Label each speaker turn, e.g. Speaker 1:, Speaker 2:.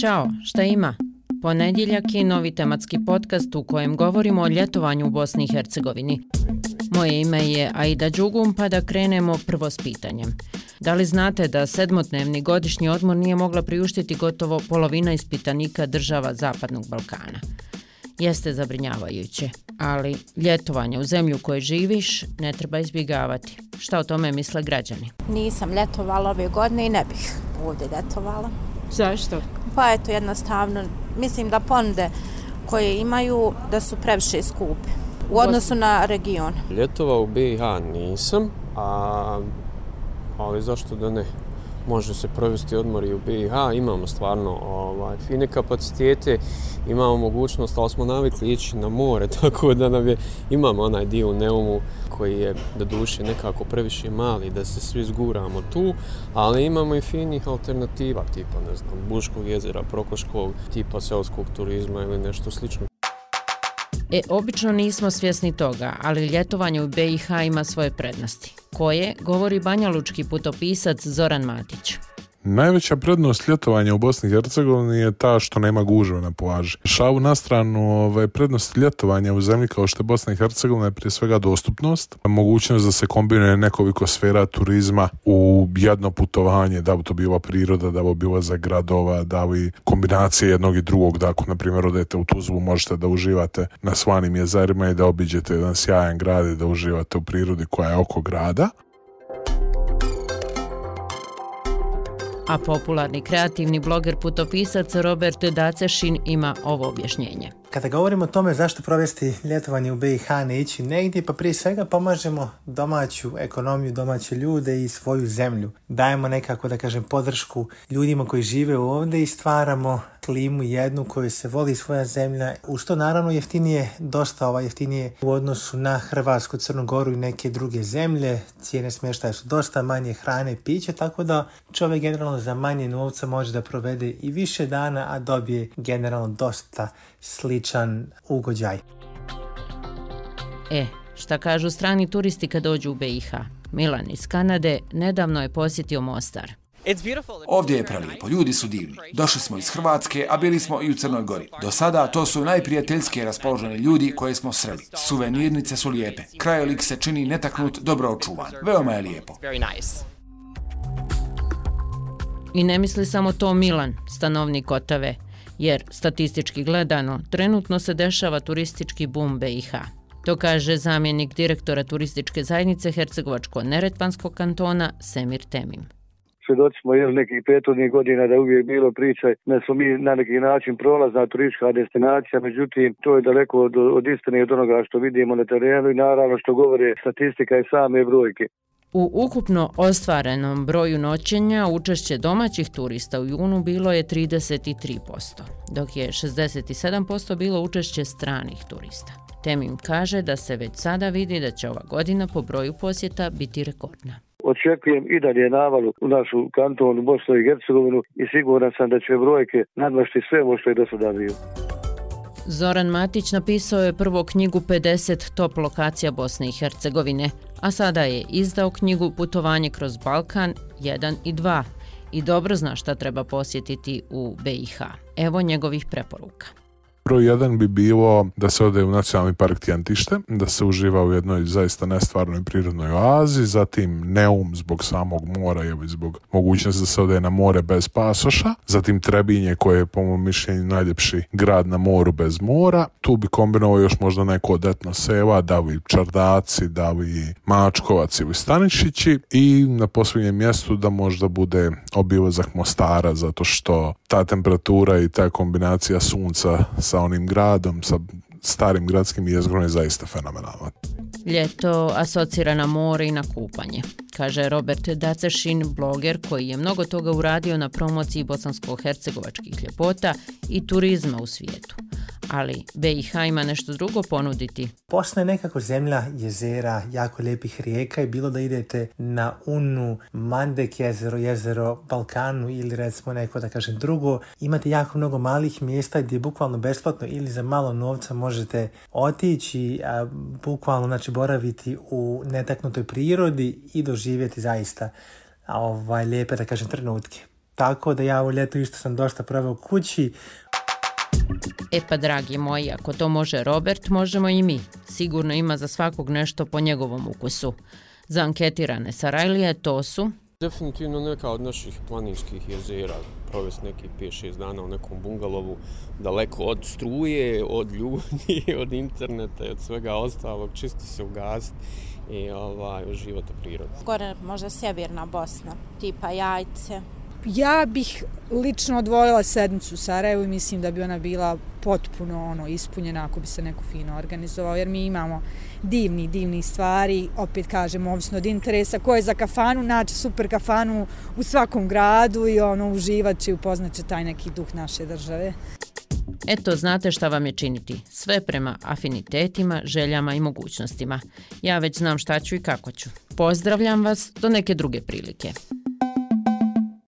Speaker 1: Ćao, šta ima? Ponedjeljak je novi tematski podcast u kojem govorimo o ljetovanju u Bosni i Hercegovini. Moje ime je Aida Đugum, pa da krenemo prvo s pitanjem. Da li znate da sedmotnevni godišnji odmor nije mogla priuštiti gotovo polovina ispitanika država Zapadnog Balkana? Jeste zabrinjavajuće, ali ljetovanje u zemlju u kojoj živiš ne treba izbjegavati. Šta o tome misle građani?
Speaker 2: Nisam ljetovala ove godine i ne bih ovdje ljetovala.
Speaker 1: Zašto?
Speaker 2: Pa eto, jednostavno, mislim da ponude koje imaju da su previše skupe u odnosu na region.
Speaker 3: Ljetova u BiH nisam, a, ali zašto da ne? Može se provesti odmor i u BiH, imamo stvarno ovaj, fine kapacitete, imamo mogućnost, ali smo navikli ići na more, tako da nam je, imamo onaj dio u Neumu koji je da duše nekako previše mali, da se svi zguramo tu, ali imamo i finih alternativa, tipa, ne znam, Buškog jezera, Prokoškog, tipa seoskog turizma ili nešto slično.
Speaker 1: E, obično nismo svjesni toga, ali ljetovanje u BiH ima svoje prednosti. Koje, govori banjalučki putopisac Zoran Matić.
Speaker 4: Najveća prednost ljetovanja u Bosni i Hercegovini je ta što nema gužve na plaži. Šavu na stranu, ovaj, prednost ljetovanja u zemlji kao što je Bosna i Hercegovina je prije svega dostupnost, mogućnost da se kombinuje nekoliko sfera turizma u jedno putovanje, da bi to bila priroda, da bi bila za gradova, da bi kombinacije jednog i drugog, da ako na primjer odete u Tuzlu možete da uživate na svanim jezerima i da obiđete jedan sjajan grad i da uživate u prirodi koja je oko grada.
Speaker 1: A popularni kreativni bloger putopisac Robert Dacešin ima ovo objašnjenje.
Speaker 5: Kada govorimo o tome zašto provesti ljetovanje u BiH ne ići negdje, pa prije svega pomažemo domaću ekonomiju, domaće ljude i svoju zemlju. Dajemo nekako, da kažem, podršku ljudima koji žive ovdje i stvaramo klimu jednu koju se voli svoja zemlja. Uz to naravno jeftinije, dosta ova jeftinije u odnosu na Hrvatsku, Crnu Goru i neke druge zemlje. Cijene smještaja su dosta manje hrane i piće, tako da čovjek generalno za manje novca može da provede i više dana, a dobije generalno dosta sličan ugođaj.
Speaker 1: E, šta kažu strani turisti kad dođu u BiH? Milan iz Kanade nedavno je posjetio Mostar.
Speaker 6: Ovdje je prelijepo, ljudi su divni. Došli smo iz Hrvatske, a bili smo i u Crnoj Gori. Do sada to su najprijateljske raspoloženi ljudi koje smo sreli. Suvenirnice su lijepe. Krajolik se čini netaknut, dobro očuvan. Veoma je lijepo.
Speaker 1: I ne misli samo to Milan, stanovnik Otave, jer statistički gledano trenutno se dešava turistički boom BiH. To kaže zamjenik direktora turističke zajednice Hercegovačko-Neretvanskog kantona Semir Temim.
Speaker 7: Svjedoci smo još nekih prethodnih godina da uvijek bilo priča da smo mi na neki način prolazna turistička destinacija, međutim to je daleko od, od istine i od onoga što vidimo na terenu i naravno što govore statistika i same brojke.
Speaker 1: U ukupno ostvarenom broju noćenja učešće domaćih turista u junu bilo je 33%, dok je 67% bilo učešće stranih turista. Temim kaže da se već sada vidi da će ova godina po broju posjeta biti rekordna.
Speaker 7: Očekujem i dalje navalu u našu kantonu Bosnu i Hercegovinu i siguran sam da će brojke nadmašti sve ovo što je do sada bilo.
Speaker 1: Zoran Matić napisao je prvo knjigu 50 top lokacija Bosne i Hercegovine, a sada je izdao knjigu Putovanje kroz Balkan 1 i 2 i dobro zna šta treba posjetiti u BiH. Evo njegovih preporuka.
Speaker 4: Broj jedan bi bilo da se ode u nacionalni park Tjentište, da se uživa u jednoj zaista nestvarnoj prirodnoj oazi, zatim Neum zbog samog mora i zbog mogućnosti da se ode na more bez pasoša, zatim Trebinje koje je po mom mišljenju najljepši grad na moru bez mora, tu bi kombinovao još možda neko od etno seva, da li Čardaci, da li Mačkovac ili Stanišići i na posljednjem mjestu da možda bude obilazak Mostara zato što ta temperatura i ta kombinacija sunca sa onim gradom, sa starim gradskim jezgrom je zaista fenomenalno.
Speaker 1: Ljeto asocira na more i na kupanje, kaže Robert Dacešin, bloger koji je mnogo toga uradio na promociji bosansko-hercegovačkih ljepota i turizma u svijetu ali BiH ima nešto drugo ponuditi.
Speaker 5: Bosna je nekako zemlja jezera, jako lijepih rijeka i bilo da idete na Unu, Mandek jezero, jezero Balkanu ili recimo neko da kažem drugo, imate jako mnogo malih mjesta gdje bukvalno besplatno ili za malo novca možete otići, a, bukvalno znači boraviti u netaknutoj prirodi i doživjeti zaista ovaj, lijepe da kažem trenutke. tako da ja ovo ljeto isto sam dosta proveo kući.
Speaker 1: E pa, dragi moji, ako to može Robert, možemo i mi. Sigurno ima za svakog nešto po njegovom ukusu. Za anketirane Sarajlije to su...
Speaker 3: Definitivno neka od naših planinskih jezera, provesti neki 5-6 dana u nekom bungalovu, daleko od struje, od ljudi, od interneta i od svega ostalog, čisto se ugasiti i ovaj, uživati u prirodi.
Speaker 2: Gore možda sjeverna Bosna, tipa jajce,
Speaker 8: Ja bih lično odvojila sedmicu u Sarajevu i mislim da bi ona bila potpuno ono ispunjena ako bi se neko fino organizovao, jer mi imamo divni, divni stvari, opet kažem, ovisno od interesa, ko je za kafanu, naći super kafanu u svakom gradu i ono uživat će i upoznat će taj neki duh naše države.
Speaker 1: Eto, znate šta vam je činiti. Sve prema afinitetima, željama i mogućnostima. Ja već znam šta ću i kako ću. Pozdravljam vas do neke druge prilike.